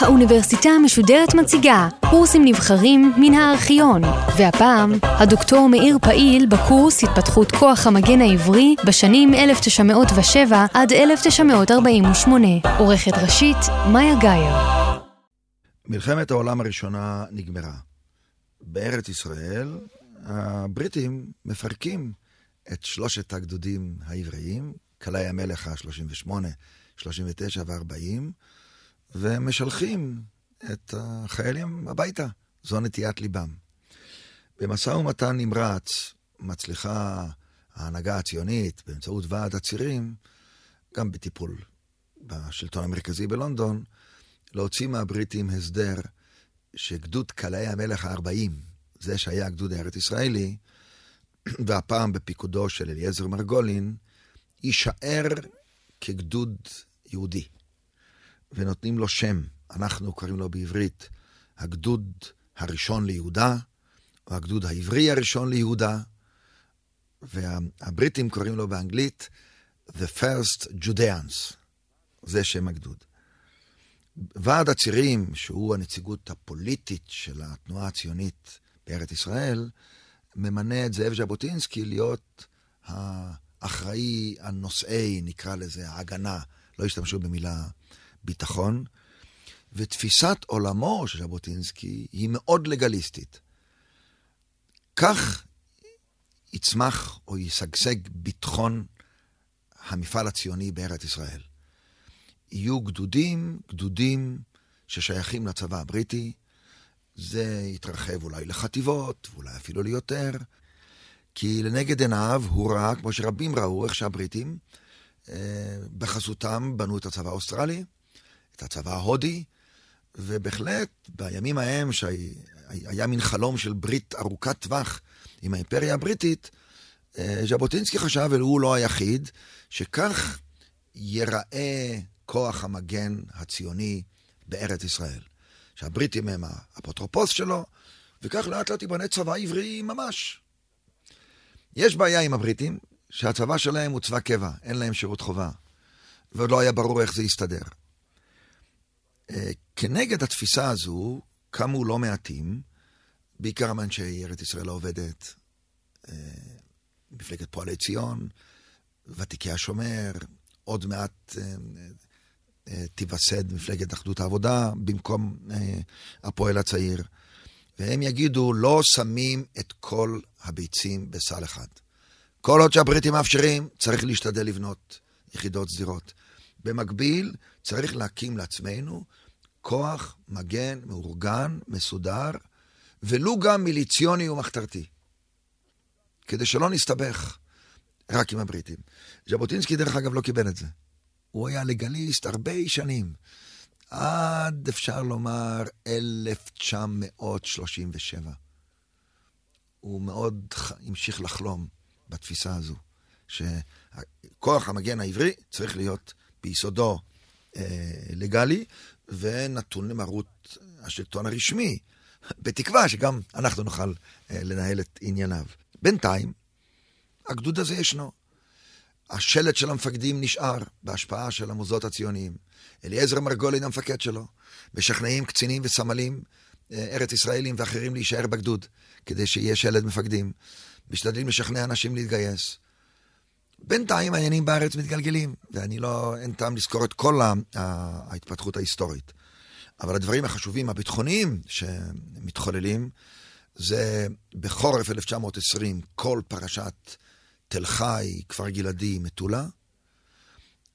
האוניברסיטה המשודרת מציגה קורסים נבחרים מן הארכיון, והפעם הדוקטור מאיר פעיל בקורס התפתחות כוח המגן העברי בשנים 1907 עד 1948. עורכת ראשית, מאיה גאייר. מלחמת העולם הראשונה נגמרה. בארץ ישראל הבריטים מפרקים את שלושת הגדודים העבריים, קלעי המלך ה-38, 39 ו-40, ומשלחים את החיילים הביתה. זו נטיית ליבם. במשא ומתן נמרץ מצליחה ההנהגה הציונית באמצעות ועד הצירים, גם בטיפול בשלטון המרכזי בלונדון, להוציא מהבריטים הסדר שגדוד קלעי המלך ה-40, זה שהיה הגדוד הארץ ישראלי, והפעם בפיקודו של אליעזר מרגולין, יישאר כגדוד יהודי. ונותנים לו שם, אנחנו קוראים לו בעברית הגדוד הראשון ליהודה, או הגדוד העברי הראשון ליהודה, והבריטים קוראים לו באנגלית The First Judeans, זה שם הגדוד. ועד הצירים, שהוא הנציגות הפוליטית של התנועה הציונית בארץ ישראל, ממנה את זאב ז'בוטינסקי להיות האחראי הנושאי, נקרא לזה, ההגנה, לא השתמשו במילה ביטחון, ותפיסת עולמו של ז'בוטינסקי היא מאוד לגליסטית. כך יצמח או ישגשג ביטחון המפעל הציוני בארץ ישראל. יהיו גדודים, גדודים ששייכים לצבא הבריטי, זה יתרחב אולי לחטיבות, ואולי אפילו ליותר, כי לנגד עיניו הוא ראה, כמו שרבים ראו, איך שהבריטים, אה, בחסותם בנו את הצבא האוסטרלי, את הצבא ההודי, ובהחלט בימים ההם, שהיה מין חלום של ברית ארוכת טווח עם האימפריה הבריטית, אה, ז'בוטינסקי חשב, והוא לא היחיד, שכך ייראה כוח המגן הציוני בארץ ישראל. שהבריטים הם האפוטרופוס שלו, וכך לאט לאט ייבנה צבא עברי ממש. יש בעיה עם הבריטים, שהצבא שלהם הוא צבא קבע, אין להם שירות חובה, ועוד לא היה ברור איך זה יסתדר. אה, כנגד התפיסה הזו קמו לא מעטים, בעיקר מאנשי ארץ ישראל העובדת, אה, מפלגת פועלי ציון, ותיקי השומר, עוד מעט אה, תיווסד מפלגת אחדות העבודה במקום הפועל הצעיר. והם יגידו, לא שמים את כל הביצים בסל אחד. כל עוד שהבריטים מאפשרים, צריך להשתדל לבנות יחידות סדירות. במקביל, צריך להקים לעצמנו כוח מגן מאורגן, מסודר, ולו גם מיליציוני ומחתרתי, כדי שלא נסתבך רק עם הבריטים. ז'בוטינסקי, דרך אגב, לא קיבל את זה. הוא היה לגליסט הרבה שנים, עד, אפשר לומר, 1937. הוא מאוד המשיך לחלום בתפיסה הזו, שכוח המגן העברי צריך להיות ביסודו אה, לגלי, ונתון למרות השלטון הרשמי, בתקווה שגם אנחנו נוכל אה, לנהל את ענייניו. בינתיים, הגדוד הזה ישנו. השלט של המפקדים נשאר בהשפעה של המוסדות הציוניים. אליעזר מרגולין המפקד שלו, משכנעים קצינים וסמלים אה, ארץ ישראלים ואחרים להישאר בגדוד, כדי שיהיה שלט מפקדים. משתדלים לשכנע אנשים להתגייס. בינתיים העניינים בארץ מתגלגלים, ואני לא, אין טעם לזכור את כל ההתפתחות ההיסטורית. אבל הדברים החשובים, הביטחוניים שמתחוללים, זה בחורף 1920, כל פרשת תל חי, כפר גלעדי, מטולה,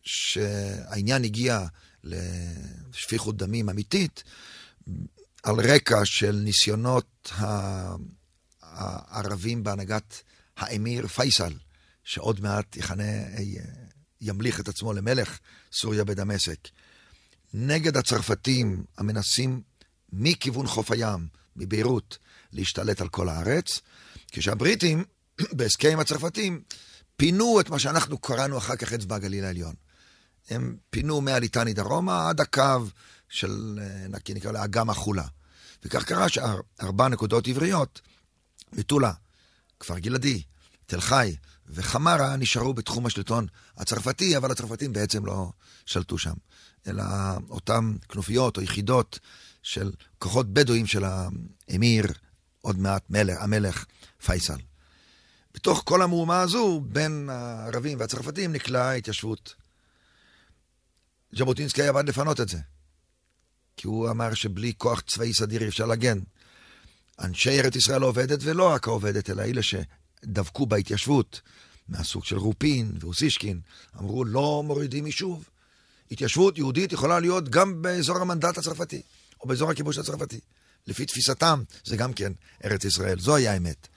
שהעניין הגיע לשפיכות דמים אמיתית, על רקע של ניסיונות הערבים בהנהגת האמיר פייסל, שעוד מעט יכנה, ימליך את עצמו למלך סוריה בדמשק, נגד הצרפתים המנסים מכיוון חוף הים, מביירות, להשתלט על כל הארץ, כשהבריטים, בהסכם עם הצרפתים, פינו את מה שאנחנו קראנו אחר כך אצבע הגליל העליון. הם פינו מהליטני דרומה עד הקו של, נקי נקרא לה, אגם החולה. וכך קרה שארבע נקודות עבריות, מטולה, כפר גלעדי, תל חי וחמרה נשארו בתחום השלטון הצרפתי, אבל הצרפתים בעצם לא שלטו שם, אלא אותם כנופיות או יחידות של כוחות בדואים של האמיר, עוד מעט מלך, המלך פייסל. בתוך כל המהומה הזו, בין הערבים והצרפתים נקלעה התיישבות. ז'בוטינסקי היה בעד לפנות את זה, כי הוא אמר שבלי כוח צבאי סדיר אי אפשר להגן. אנשי ארץ ישראל עובדת, ולא רק העובדת, אלא אלה שדבקו בהתיישבות, מהסוג של רופין ואוסישקין, אמרו, לא מורידים יישוב. התיישבות יהודית יכולה להיות גם באזור המנדט הצרפתי, או באזור הכיבוש הצרפתי. לפי תפיסתם, זה גם כן ארץ ישראל. זו היה האמת.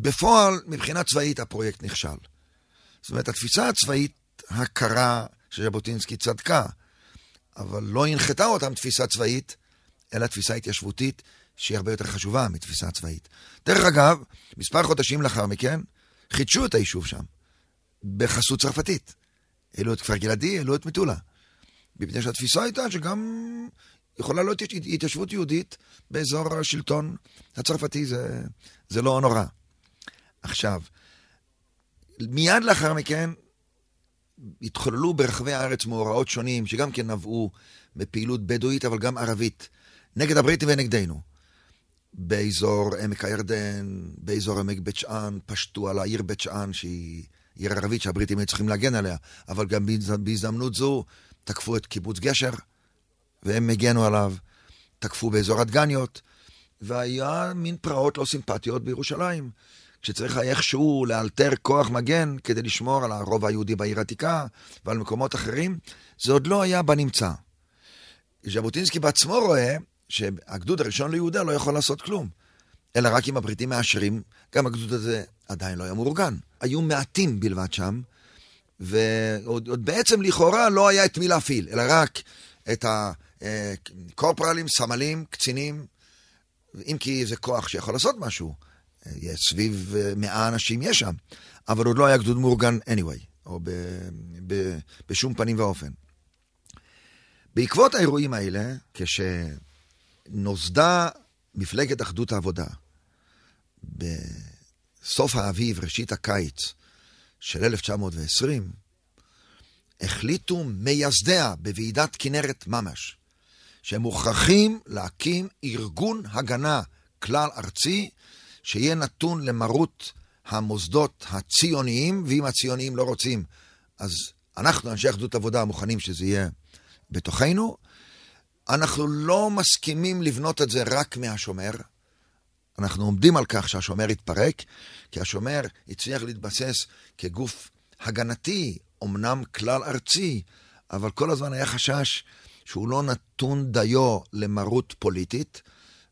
בפועל, מבחינה צבאית, הפרויקט נכשל. זאת אומרת, התפיסה הצבאית הקרה שז'בוטינסקי צדקה, אבל לא הנחתה אותם תפיסה צבאית, אלא תפיסה התיישבותית שהיא הרבה יותר חשובה מתפיסה צבאית. דרך אגב, מספר חודשים לאחר מכן, חידשו את היישוב שם, בחסות צרפתית. העלו את כפר גלעדי, העלו את מטולה. מפני שהתפיסה הייתה שגם יכולה להיות התיישבות יהודית באזור השלטון הצרפתי, זה, זה לא נורא. עכשיו, מיד לאחר מכן התחוללו ברחבי הארץ מאורעות שונים, שגם כן נבעו בפעילות בדואית, אבל גם ערבית, נגד הבריטים ונגדנו. באזור עמק הירדן, באזור עמק בית שאן, פשטו על העיר בית שאן, שהיא עיר ערבית שהבריטים היו צריכים להגן עליה, אבל גם בהזדמנות זו תקפו את קיבוץ גשר, והם הגנו עליו, תקפו באזור הדגניות, והיה מין פרעות לא סימפטיות בירושלים. כשצריך איכשהו לאלתר כוח מגן כדי לשמור על הרוב היהודי בעיר העתיקה ועל מקומות אחרים, זה עוד לא היה בנמצא. ז'בוטינסקי בעצמו רואה שהגדוד הראשון ליהודה לא יכול לעשות כלום, אלא רק אם הבריטים מאשרים, גם הגדוד הזה עדיין לא היה מאורגן. היו מעטים בלבד שם, ועוד בעצם לכאורה לא היה את מי להפעיל, אלא רק את הקורפרלים, סמלים, קצינים, אם כי זה כוח שיכול לעשות משהו. סביב מאה אנשים יש שם, אבל עוד לא היה גדוד מאורגן anyway, או ב, ב, בשום פנים ואופן. בעקבות האירועים האלה, כשנוסדה מפלגת אחדות העבודה, בסוף האביב, ראשית הקיץ של 1920, החליטו מייסדיה בוועידת כנרת ממש, שהם מוכרחים להקים ארגון הגנה כלל ארצי שיהיה נתון למרות המוסדות הציוניים, ואם הציוניים לא רוצים, אז אנחנו, אנשי אחדות עבודה, מוכנים שזה יהיה בתוכנו. אנחנו לא מסכימים לבנות את זה רק מהשומר. אנחנו עומדים על כך שהשומר יתפרק, כי השומר הצליח להתבסס כגוף הגנתי, אמנם כלל ארצי, אבל כל הזמן היה חשש שהוא לא נתון דיו למרות פוליטית,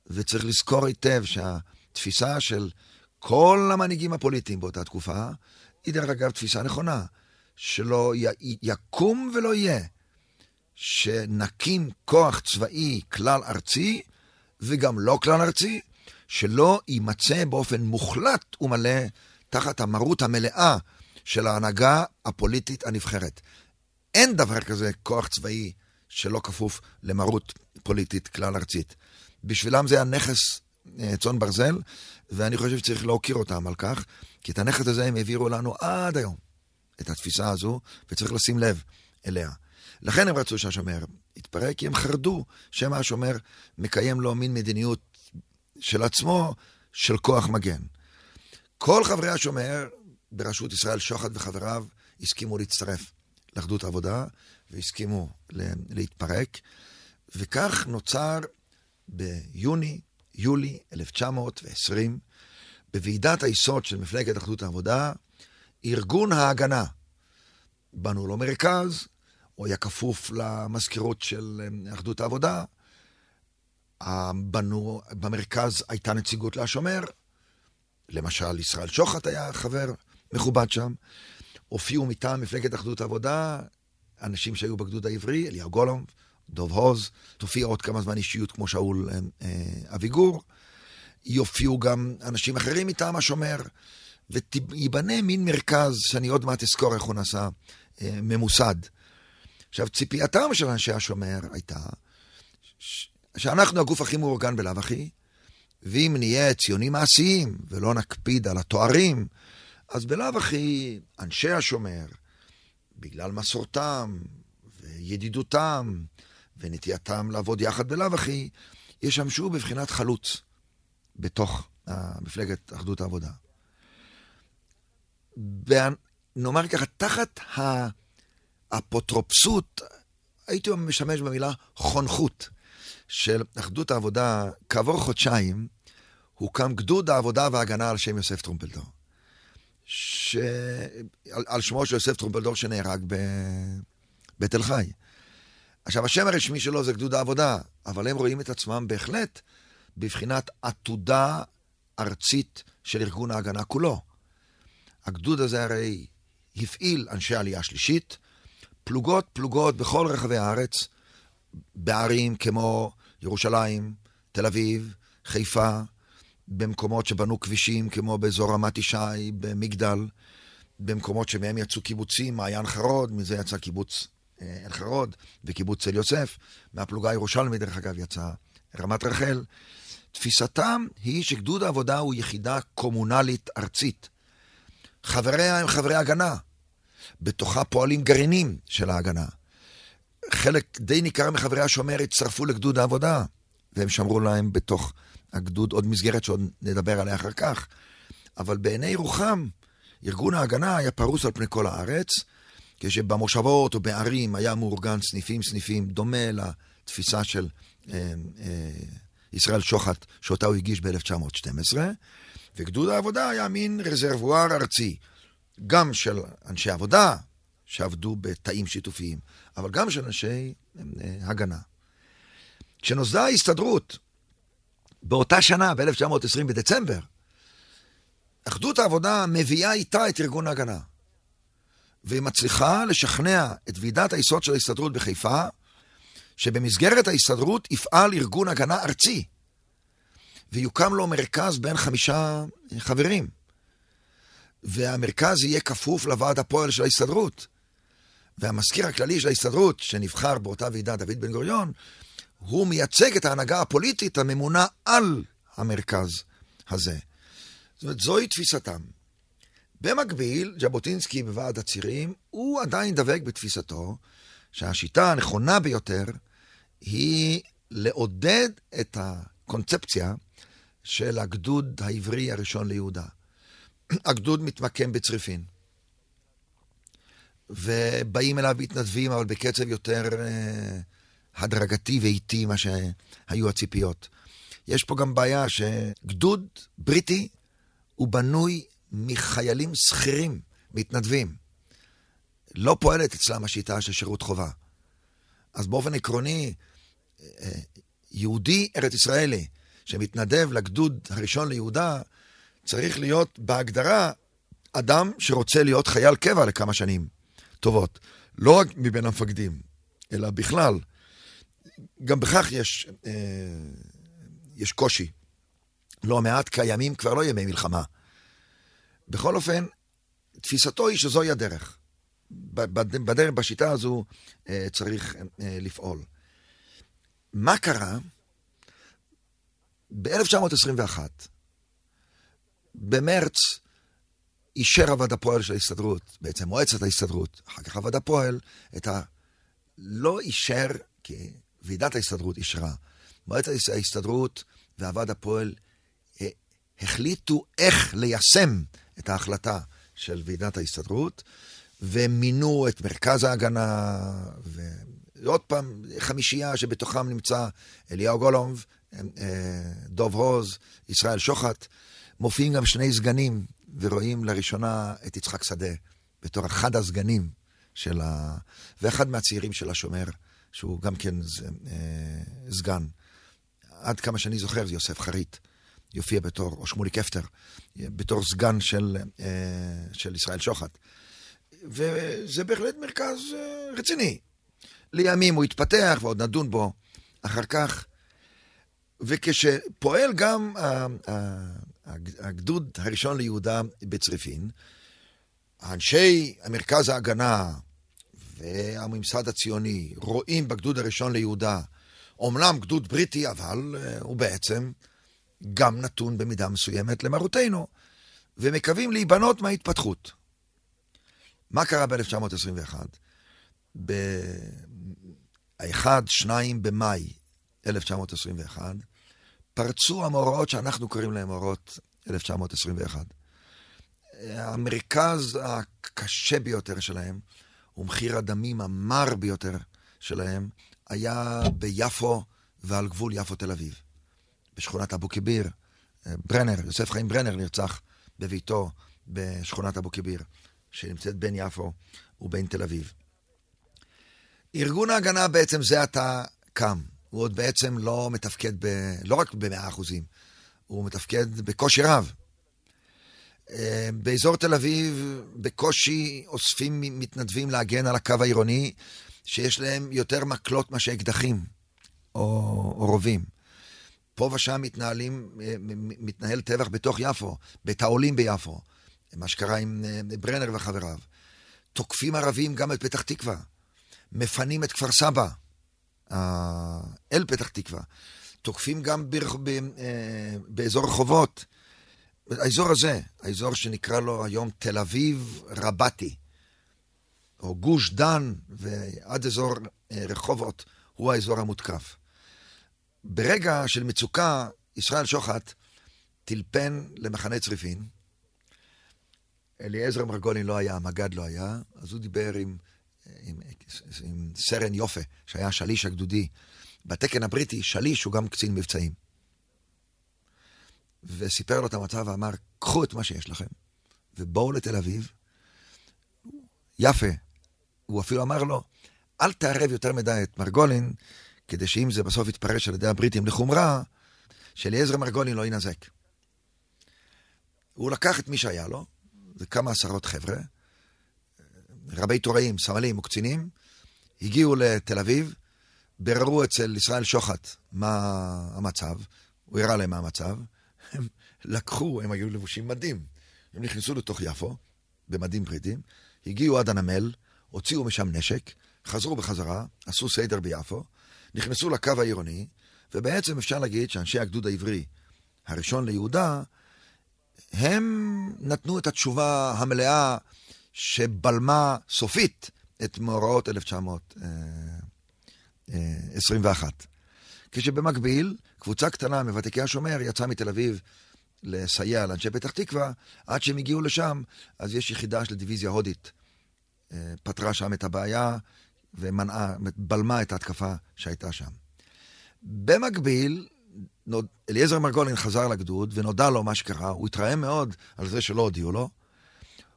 וצריך לזכור היטב שה... התפיסה של כל המנהיגים הפוליטיים באותה תקופה, היא דרך אגב תפיסה נכונה, שלא י, יקום ולא יהיה שנקים כוח צבאי כלל ארצי, וגם לא כלל ארצי, שלא יימצא באופן מוחלט ומלא תחת המרות המלאה של ההנהגה הפוליטית הנבחרת. אין דבר כזה כוח צבאי שלא כפוף למרות פוליטית כלל ארצית. בשבילם זה הנכס צאן ברזל, ואני חושב שצריך להוקיר אותם על כך, כי את הנכד הזה הם העבירו לנו עד היום, את התפיסה הזו, וצריך לשים לב אליה. לכן הם רצו שהשומר יתפרק, כי הם חרדו שמא השומר מקיים לו מין מדיניות של עצמו, של כוח מגן. כל חברי השומר, בראשות ישראל שוחט וחבריו, הסכימו להצטרף לאחדות העבודה, והסכימו להתפרק, וכך נוצר ביוני יולי 1920, בוועידת היסוד של מפלגת אחדות העבודה, ארגון ההגנה. בנו לו מרכז, הוא היה כפוף למזכירות של אה, אחדות העבודה. בנו, במרכז הייתה נציגות להשומר, למשל ישראל שוחט היה חבר מכובד שם. הופיעו מטעם מפלגת אחדות העבודה אנשים שהיו בגדוד העברי, אליהו גולום, דוב הוז, תופיע עוד כמה זמן אישיות כמו שאול אה, אה, אביגור, יופיעו גם אנשים אחרים מטעם השומר, וייבנה מין מרכז, שאני עוד מעט אזכור איך הוא נעשה, אה, ממוסד. עכשיו, ציפייתם של אנשי השומר הייתה שאנחנו הגוף הכי מאורגן בלאו הכי, ואם נהיה ציונים מעשיים ולא נקפיד על התוארים, אז בלאו הכי אנשי השומר, בגלל מסורתם וידידותם ונטייתם לעבוד יחד בלאו הכי, ישמשו בבחינת חלוץ בתוך מפלגת אחדות העבודה. נאמר ככה, תחת האפוטרופסות, הייתי משמש במילה חונכות של אחדות העבודה, כעבור חודשיים הוקם גדוד העבודה וההגנה על שם יוסף טרומפלדור. ש... על, על שמו של יוסף טרומפלדור שנהרג ב... בתל חי. עכשיו, השם הרשמי שלו זה גדוד העבודה, אבל הם רואים את עצמם בהחלט בבחינת עתודה ארצית של ארגון ההגנה כולו. הגדוד הזה הרי הפעיל אנשי עלייה שלישית, פלוגות פלוגות בכל רחבי הארץ, בערים כמו ירושלים, תל אביב, חיפה, במקומות שבנו כבישים כמו באזור רמת ישי, במגדל, במקומות שמהם יצאו קיבוצים, מעיין חרוד, מזה יצא קיבוץ אל אה, חרוד וקיבוץ צל יוסף, מהפלוגה הירושלמית דרך אגב יצא רמת רחל. תפיסתם היא שגדוד העבודה הוא יחידה קומונלית ארצית. חבריה הם חברי הגנה. בתוכה פועלים גרעינים של ההגנה. חלק די ניכר מחברי השומר הצטרפו לגדוד העבודה, והם שמרו להם בתוך הגדוד עוד מסגרת שעוד נדבר עליה אחר כך. אבל בעיני רוחם, ארגון ההגנה היה פרוס על פני כל הארץ, כשבמושבות או בערים היה מאורגן סניפים סניפים, דומה לתפיסה של אה, אה, ישראל שוחט, שאותה הוא הגיש ב-1912, וגדוד העבודה היה מין רזרבואר ארצי, גם של אנשי עבודה, שעבדו בתאים שיתופיים, אבל גם של אנשי אה, הגנה. כשנוסדה ההסתדרות, באותה שנה, ב-1920 בדצמבר, אחדות העבודה מביאה איתה את ארגון ההגנה. והיא מצליחה לשכנע את ועידת היסוד של ההסתדרות בחיפה, שבמסגרת ההסתדרות יפעל ארגון הגנה ארצי, ויוקם לו מרכז בין חמישה חברים. והמרכז יהיה כפוף לוועד הפועל של ההסתדרות. והמזכיר הכללי של ההסתדרות, שנבחר באותה ועידה, דוד בן גוריון, הוא מייצג את ההנהגה הפוליטית הממונה על המרכז הזה. זאת אומרת, זוהי תפיסתם. במקביל, ז'בוטינסקי בוועד הצירים, הוא עדיין דבק בתפיסתו שהשיטה הנכונה ביותר היא לעודד את הקונספציה של הגדוד העברי הראשון ליהודה. הגדוד מתמקם בצריפין. ובאים אליו מתנדבים, אבל בקצב יותר אה, הדרגתי ואיטי ממה שהיו הציפיות. יש פה גם בעיה שגדוד בריטי הוא בנוי מחיילים שכירים, מתנדבים. לא פועלת אצלם השיטה של שירות חובה. אז באופן עקרוני, אה, יהודי ארץ ישראלי שמתנדב לגדוד הראשון ליהודה, צריך להיות בהגדרה אדם שרוצה להיות חייל קבע לכמה שנים טובות. לא רק מבין המפקדים, אלא בכלל. גם בכך יש, אה, יש קושי. לא מעט קיימים כבר לא ימי מלחמה. בכל אופן, תפיסתו היא שזוהי הדרך. בדרך, בשיטה הזו אה, צריך אה, לפעול. מה קרה? ב-1921, במרץ, אישר הוועד הפועל של ההסתדרות, בעצם מועצת ההסתדרות, אחר כך הוועד הפועל, את ה... לא אישר, כי ועידת ההסתדרות אישרה. מועצת ההסתדרות והוועד הפועל אה, החליטו איך ליישם את ההחלטה של ועידת ההסתדרות, ומינו את מרכז ההגנה, ועוד פעם, חמישייה שבתוכם נמצא אליהו גולומב, אה, דוב רוז, ישראל שוחט. מופיעים גם שני סגנים, ורואים לראשונה את יצחק שדה בתור אחד הסגנים של ה... ואחד מהצעירים של השומר, שהוא גם כן אה, סגן. עד כמה שאני זוכר, זה יוסף חריט. יופיע בתור, או שמולי קפטר, בתור סגן של, אה, של ישראל שוחט. וזה בהחלט מרכז אה, רציני. לימים הוא התפתח, ועוד נדון בו אחר כך. וכשפועל גם הגדוד הראשון ליהודה בצריפין, אנשי מרכז ההגנה והממסד הציוני רואים בגדוד הראשון ליהודה, אומנם גדוד בריטי, אבל אה, הוא בעצם גם נתון במידה מסוימת למרותנו. ומקווים להיבנות מההתפתחות. מה קרה ב-1921? ב-1-2 במאי 1921 פרצו המאורעות שאנחנו קוראים להם מאורעות 1921. המרכז הקשה ביותר שלהם, ומחיר הדמים המר ביותר שלהם, היה ביפו ועל גבול יפו-תל אביב. בשכונת אבו כביר, ברנר, יוסף חיים ברנר נרצח בביתו בשכונת אבו כביר, שנמצאת בין יפו ובין תל אביב. ארגון ההגנה בעצם זה עתה קם. הוא עוד בעצם לא מתפקד, ב, לא רק במאה אחוזים, הוא מתפקד בקושי רב. אה, באזור תל אביב בקושי אוספים מתנדבים להגן על הקו העירוני, שיש להם יותר מקלות מאשר אקדחים או, או רובים. פה ושם מתנהלים, אה, מתנהל טבח בתוך יפו, בית העולים ביפו, מה שקרה עם אה, ברנר וחבריו. תוקפים ערבים גם את פתח תקווה, מפנים את כפר סבא. אל פתח תקווה. תוקפים גם ב, ב, אה, באזור רחובות. האזור הזה, האזור שנקרא לו היום תל אביב רבתי, או גוש דן ועד אזור אה, רחובות, הוא האזור המותקף. ברגע של מצוקה, ישראל שוחט טלפן למחנה צריפין. אליעזר מרגולין לא היה, המג"ד לא היה, אז הוא דיבר עם עם, עם סרן יופה, שהיה שליש הגדודי. בתקן הבריטי, שליש הוא גם קצין מבצעים. וסיפר לו את המצב ואמר, קחו את מה שיש לכם, ובואו לתל אביב. יפה. הוא אפילו אמר לו, אל תערב יותר מדי את מרגולין, כדי שאם זה בסוף יתפרש על ידי הבריטים לחומרה, שאליעזר מרגולין לא ינזק. הוא לקח את מי שהיה לו, זה כמה עשרות חבר'ה, רבי תוראים, סמלים וקצינים, הגיעו לתל אביב, ביררו אצל ישראל שוחט מה המצב, הוא הראה להם מה המצב, הם לקחו, הם היו לבושים מדים, הם נכנסו לתוך יפו, במדים בריטים, הגיעו עד הנמל, הוציאו משם נשק, חזרו בחזרה, עשו סדר ביפו, נכנסו לקו העירוני, ובעצם אפשר להגיד שאנשי הגדוד העברי הראשון ליהודה, הם נתנו את התשובה המלאה שבלמה סופית את מאורעות 1921. כשבמקביל, קבוצה קטנה מוותיקי השומר יצאה מתל אביב לסייע לאנשי פתח תקווה, עד שהם הגיעו לשם, אז יש יחידה של דיוויזיה הודית. אה, פתרה שם את הבעיה ומנעה, בלמה את ההתקפה שהייתה שם. במקביל, אליעזר מרגולין חזר לגדוד, ונודע לו מה שקרה, הוא התרעם מאוד על זה שלא הודיעו לו.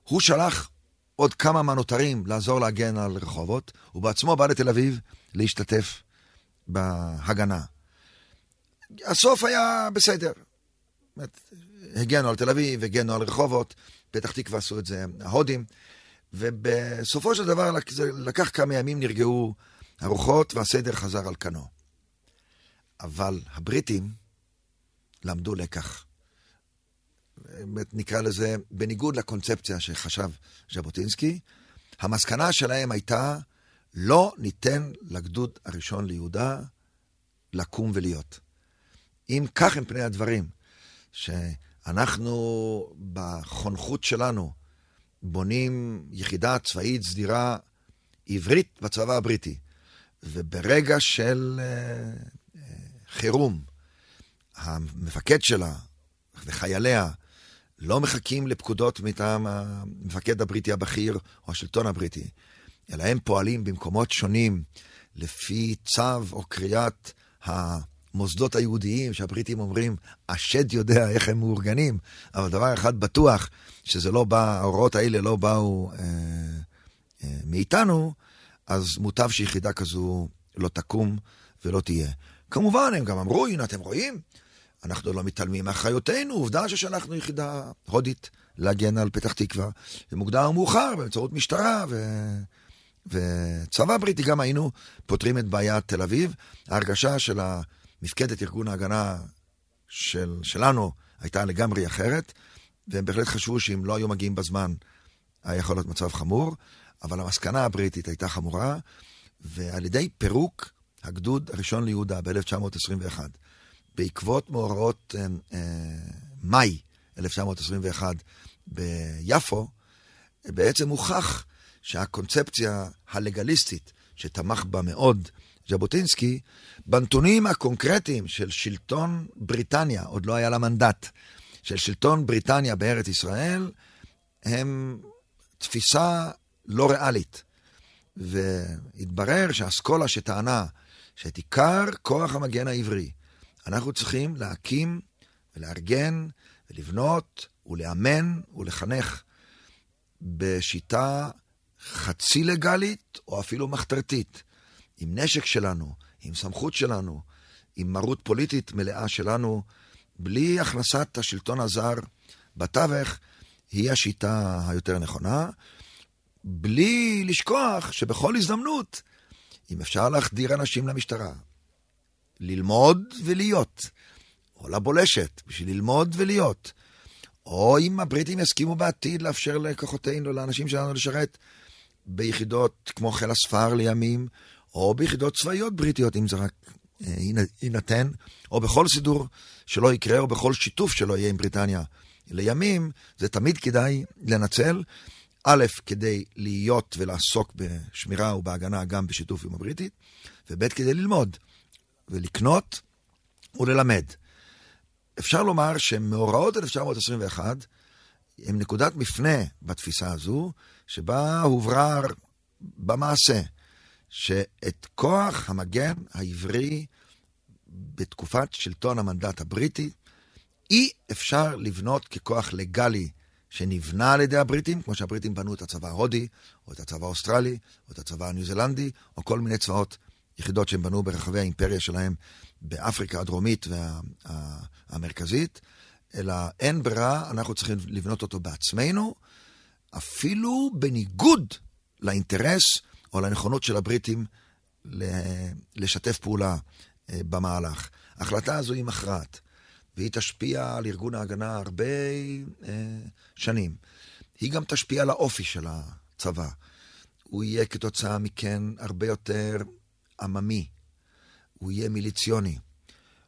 הוא שלח עוד כמה מהנותרים לעזור להגן על רחובות, ובעצמו בא לתל אביב להשתתף בהגנה. הסוף היה בסדר. הגנו על תל אביב, הגנו על רחובות, פתח תקווה עשו את זה ההודים, ובסופו של דבר לקח כמה ימים, נרגעו הרוחות והסדר חזר על כנו. אבל הבריטים למדו לקח. נקרא לזה, בניגוד לקונספציה שחשב ז'בוטינסקי, המסקנה שלהם הייתה, לא ניתן לגדוד הראשון ליהודה לקום ולהיות. אם כך הם פני הדברים, שאנחנו בחונכות שלנו בונים יחידה צבאית סדירה עברית בצבא הבריטי, וברגע של uh, uh, חירום, המפקד שלה וחייליה לא מחכים לפקודות מטעם המפקד הבריטי הבכיר או השלטון הבריטי, אלא הם פועלים במקומות שונים לפי צו או קריאת המוסדות היהודיים, שהבריטים אומרים, השד יודע איך הם מאורגנים, אבל דבר אחד בטוח, שזה לא בא, ההוראות האלה לא באו אה, אה, מאיתנו, אז מוטב שיחידה כזו לא תקום ולא תהיה. כמובן, הם גם אמרו, הנה, אתם רואים? אנחנו לא מתעלמים מאחריותנו, עובדה ששלחנו יחידה הודית להגן על פתח תקווה, ומוקדם או מאוחר, באמצעות משטרה ו... וצבא בריטי גם היינו פותרים את בעיית תל אביב. ההרגשה של מפקדת ארגון ההגנה של, שלנו הייתה לגמרי אחרת, והם בהחלט חשבו שאם לא היו מגיעים בזמן, היה יכול להיות מצב חמור, אבל המסקנה הבריטית הייתה חמורה, ועל ידי פירוק הגדוד הראשון ליהודה ב-1921, בעקבות מאורעות אה, אה, מאי 1921 ביפו, בעצם הוכח שהקונספציה הלגליסטית, שתמך בה מאוד ז'בוטינסקי, בנתונים הקונקרטיים של שלטון בריטניה, עוד לא היה לה מנדט, של שלטון בריטניה בארץ ישראל, הם תפיסה לא ריאלית. והתברר שהאסכולה שטענה שאת עיקר כוח המגן העברי אנחנו צריכים להקים ולארגן ולבנות ולאמן ולחנך בשיטה חצי לגלית או אפילו מחתרתית, עם נשק שלנו, עם סמכות שלנו, עם מרות פוליטית מלאה שלנו, בלי הכנסת השלטון הזר בתווך, היא השיטה היותר נכונה, בלי לשכוח שבכל הזדמנות, אם אפשר להחדיר אנשים למשטרה, ללמוד ולהיות, או לבולשת, בשביל ללמוד ולהיות, או אם הבריטים יסכימו בעתיד לאפשר לכוחותינו, לאנשים שלנו לשרת ביחידות כמו חיל הספר לימים, או ביחידות צבאיות בריטיות, אם זה רק אה, יינתן, או בכל סידור שלא יקרה, או בכל שיתוף שלא יהיה עם בריטניה לימים, זה תמיד כדאי לנצל. א', כדי להיות ולעסוק בשמירה ובהגנה גם בשיתוף עם הבריטית, וב', כדי ללמוד ולקנות וללמד. אפשר לומר שמאורעות 1921 הם נקודת מפנה בתפיסה הזו, שבה הוברר במעשה שאת כוח המגן העברי בתקופת שלטון המנדט הבריטי אי אפשר לבנות ככוח לגלי שנבנה על ידי הבריטים, כמו שהבריטים בנו את הצבא ההודי, או את הצבא האוסטרלי, או את הצבא הניו זלנדי, או כל מיני צבאות, יחידות שהם בנו ברחבי האימפריה שלהם באפריקה הדרומית והמרכזית, אלא אין ברירה, אנחנו צריכים לבנות אותו בעצמנו, אפילו בניגוד לאינטרס או לנכונות של הבריטים לשתף פעולה אה, במהלך. ההחלטה הזו היא מכרעת. והיא תשפיע על ארגון ההגנה הרבה אה, שנים. היא גם תשפיע על האופי של הצבא. הוא יהיה כתוצאה מכן הרבה יותר עממי, הוא יהיה מיליציוני.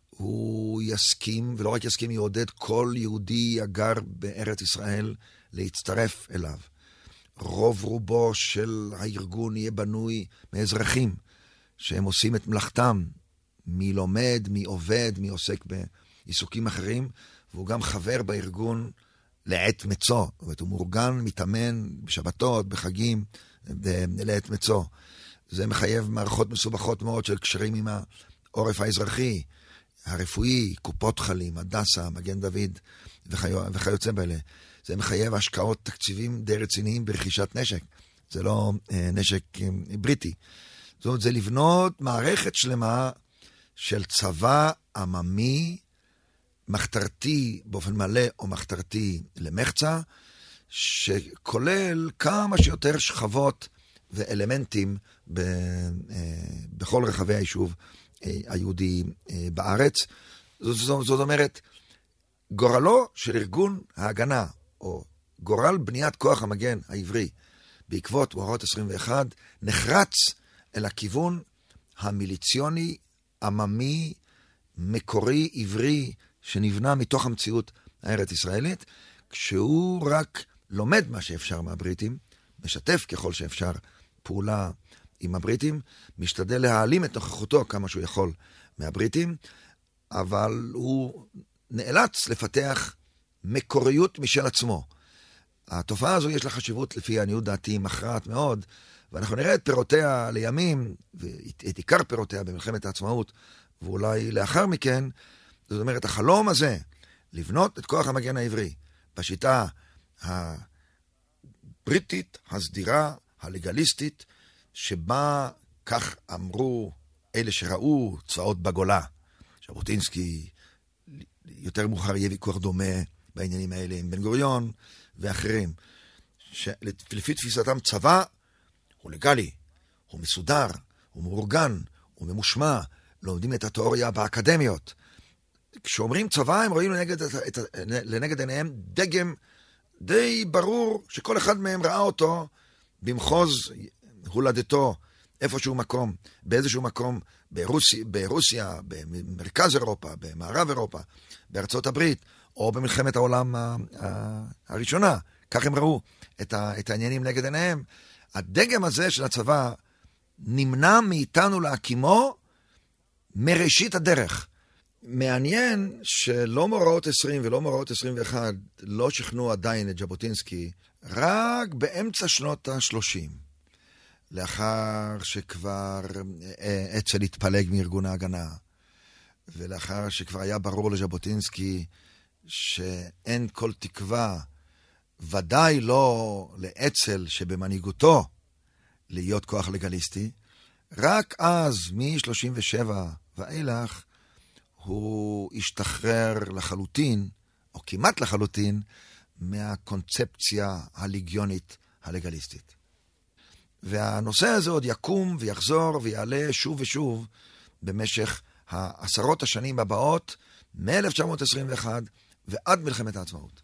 הוא יסכים, ולא רק יסכים, יעודד כל יהודי הגר בארץ ישראל להצטרף אליו. רוב רובו של הארגון יהיה בנוי מאזרחים שהם עושים את מלאכתם, מי לומד, מי עובד, מי עוסק ב... עיסוקים אחרים, והוא גם חבר בארגון לעת מצוא. זאת אומרת, הוא מאורגן, מתאמן בשבתות, בחגים, לעת מצוא. זה מחייב מערכות מסובכות מאוד של קשרים עם העורף האזרחי, הרפואי, קופות חלים, הדסה, מגן דוד וכיוצא באלה. זה מחייב השקעות תקציבים די רציניים ברכישת נשק. זה לא אה, נשק אה, בריטי. זאת אומרת, זה לבנות מערכת שלמה של צבא עממי, מחתרתי באופן מלא או מחתרתי למחצה, שכולל כמה שיותר שכבות ואלמנטים ב, אה, בכל רחבי היישוב אה, היהודי אה, בארץ. זאת, זאת אומרת, גורלו של ארגון ההגנה, או גורל בניית כוח המגן העברי בעקבות מאורעות 21, נחרץ אל הכיוון המיליציוני, עממי, מקורי, עברי, שנבנה מתוך המציאות הארץ-ישראלית, כשהוא רק לומד מה שאפשר מהבריטים, משתף ככל שאפשר פעולה עם הבריטים, משתדל להעלים את נוכחותו כמה שהוא יכול מהבריטים, אבל הוא נאלץ לפתח מקוריות משל עצמו. התופעה הזו יש לה חשיבות, לפי עניות דעתי, מכרעת מאוד, ואנחנו נראה את פירותיה לימים, ואת עיקר פירותיה במלחמת העצמאות, ואולי לאחר מכן, זאת אומרת, החלום הזה, לבנות את כוח המגן העברי בשיטה הבריטית, הסדירה, הלגליסטית, שבה, כך אמרו אלה שראו צבאות בגולה. ז'בוטינסקי, יותר מאוחר יהיה ויכוח דומה בעניינים האלה עם בן גוריון ואחרים. שלפי תפיסתם צבא הוא לגלי, הוא מסודר, הוא מאורגן, הוא ממושמע, לומדים את התיאוריה באקדמיות. כשאומרים צבא, הם רואים לנגד, את, את, לנגד עיניהם דגם די ברור שכל אחד מהם ראה אותו במחוז הולדתו, איפשהו מקום, באיזשהו מקום, ברוסיה, ברוסיה, במרכז אירופה, במערב אירופה, בארצות הברית, או במלחמת העולם הראשונה. כך הם ראו את, ה, את העניינים נגד עיניהם. הדגם הזה של הצבא נמנע מאיתנו להקימו מראשית הדרך. מעניין שלא מאורעות 20 ולא מאורעות 21 לא שכנעו עדיין את ז'בוטינסקי, רק באמצע שנות ה-30, לאחר שכבר אה, אצ"ל התפלג מארגון ההגנה, ולאחר שכבר היה ברור לז'בוטינסקי שאין כל תקווה, ודאי לא לאצ"ל שבמנהיגותו להיות כוח לגליסטי, רק אז, מ-37 ואילך, הוא השתחרר לחלוטין, או כמעט לחלוטין, מהקונספציה הליגיונית הלגליסטית. והנושא הזה עוד יקום ויחזור ויעלה שוב ושוב במשך העשרות השנים הבאות, מ-1921 ועד מלחמת העצמאות.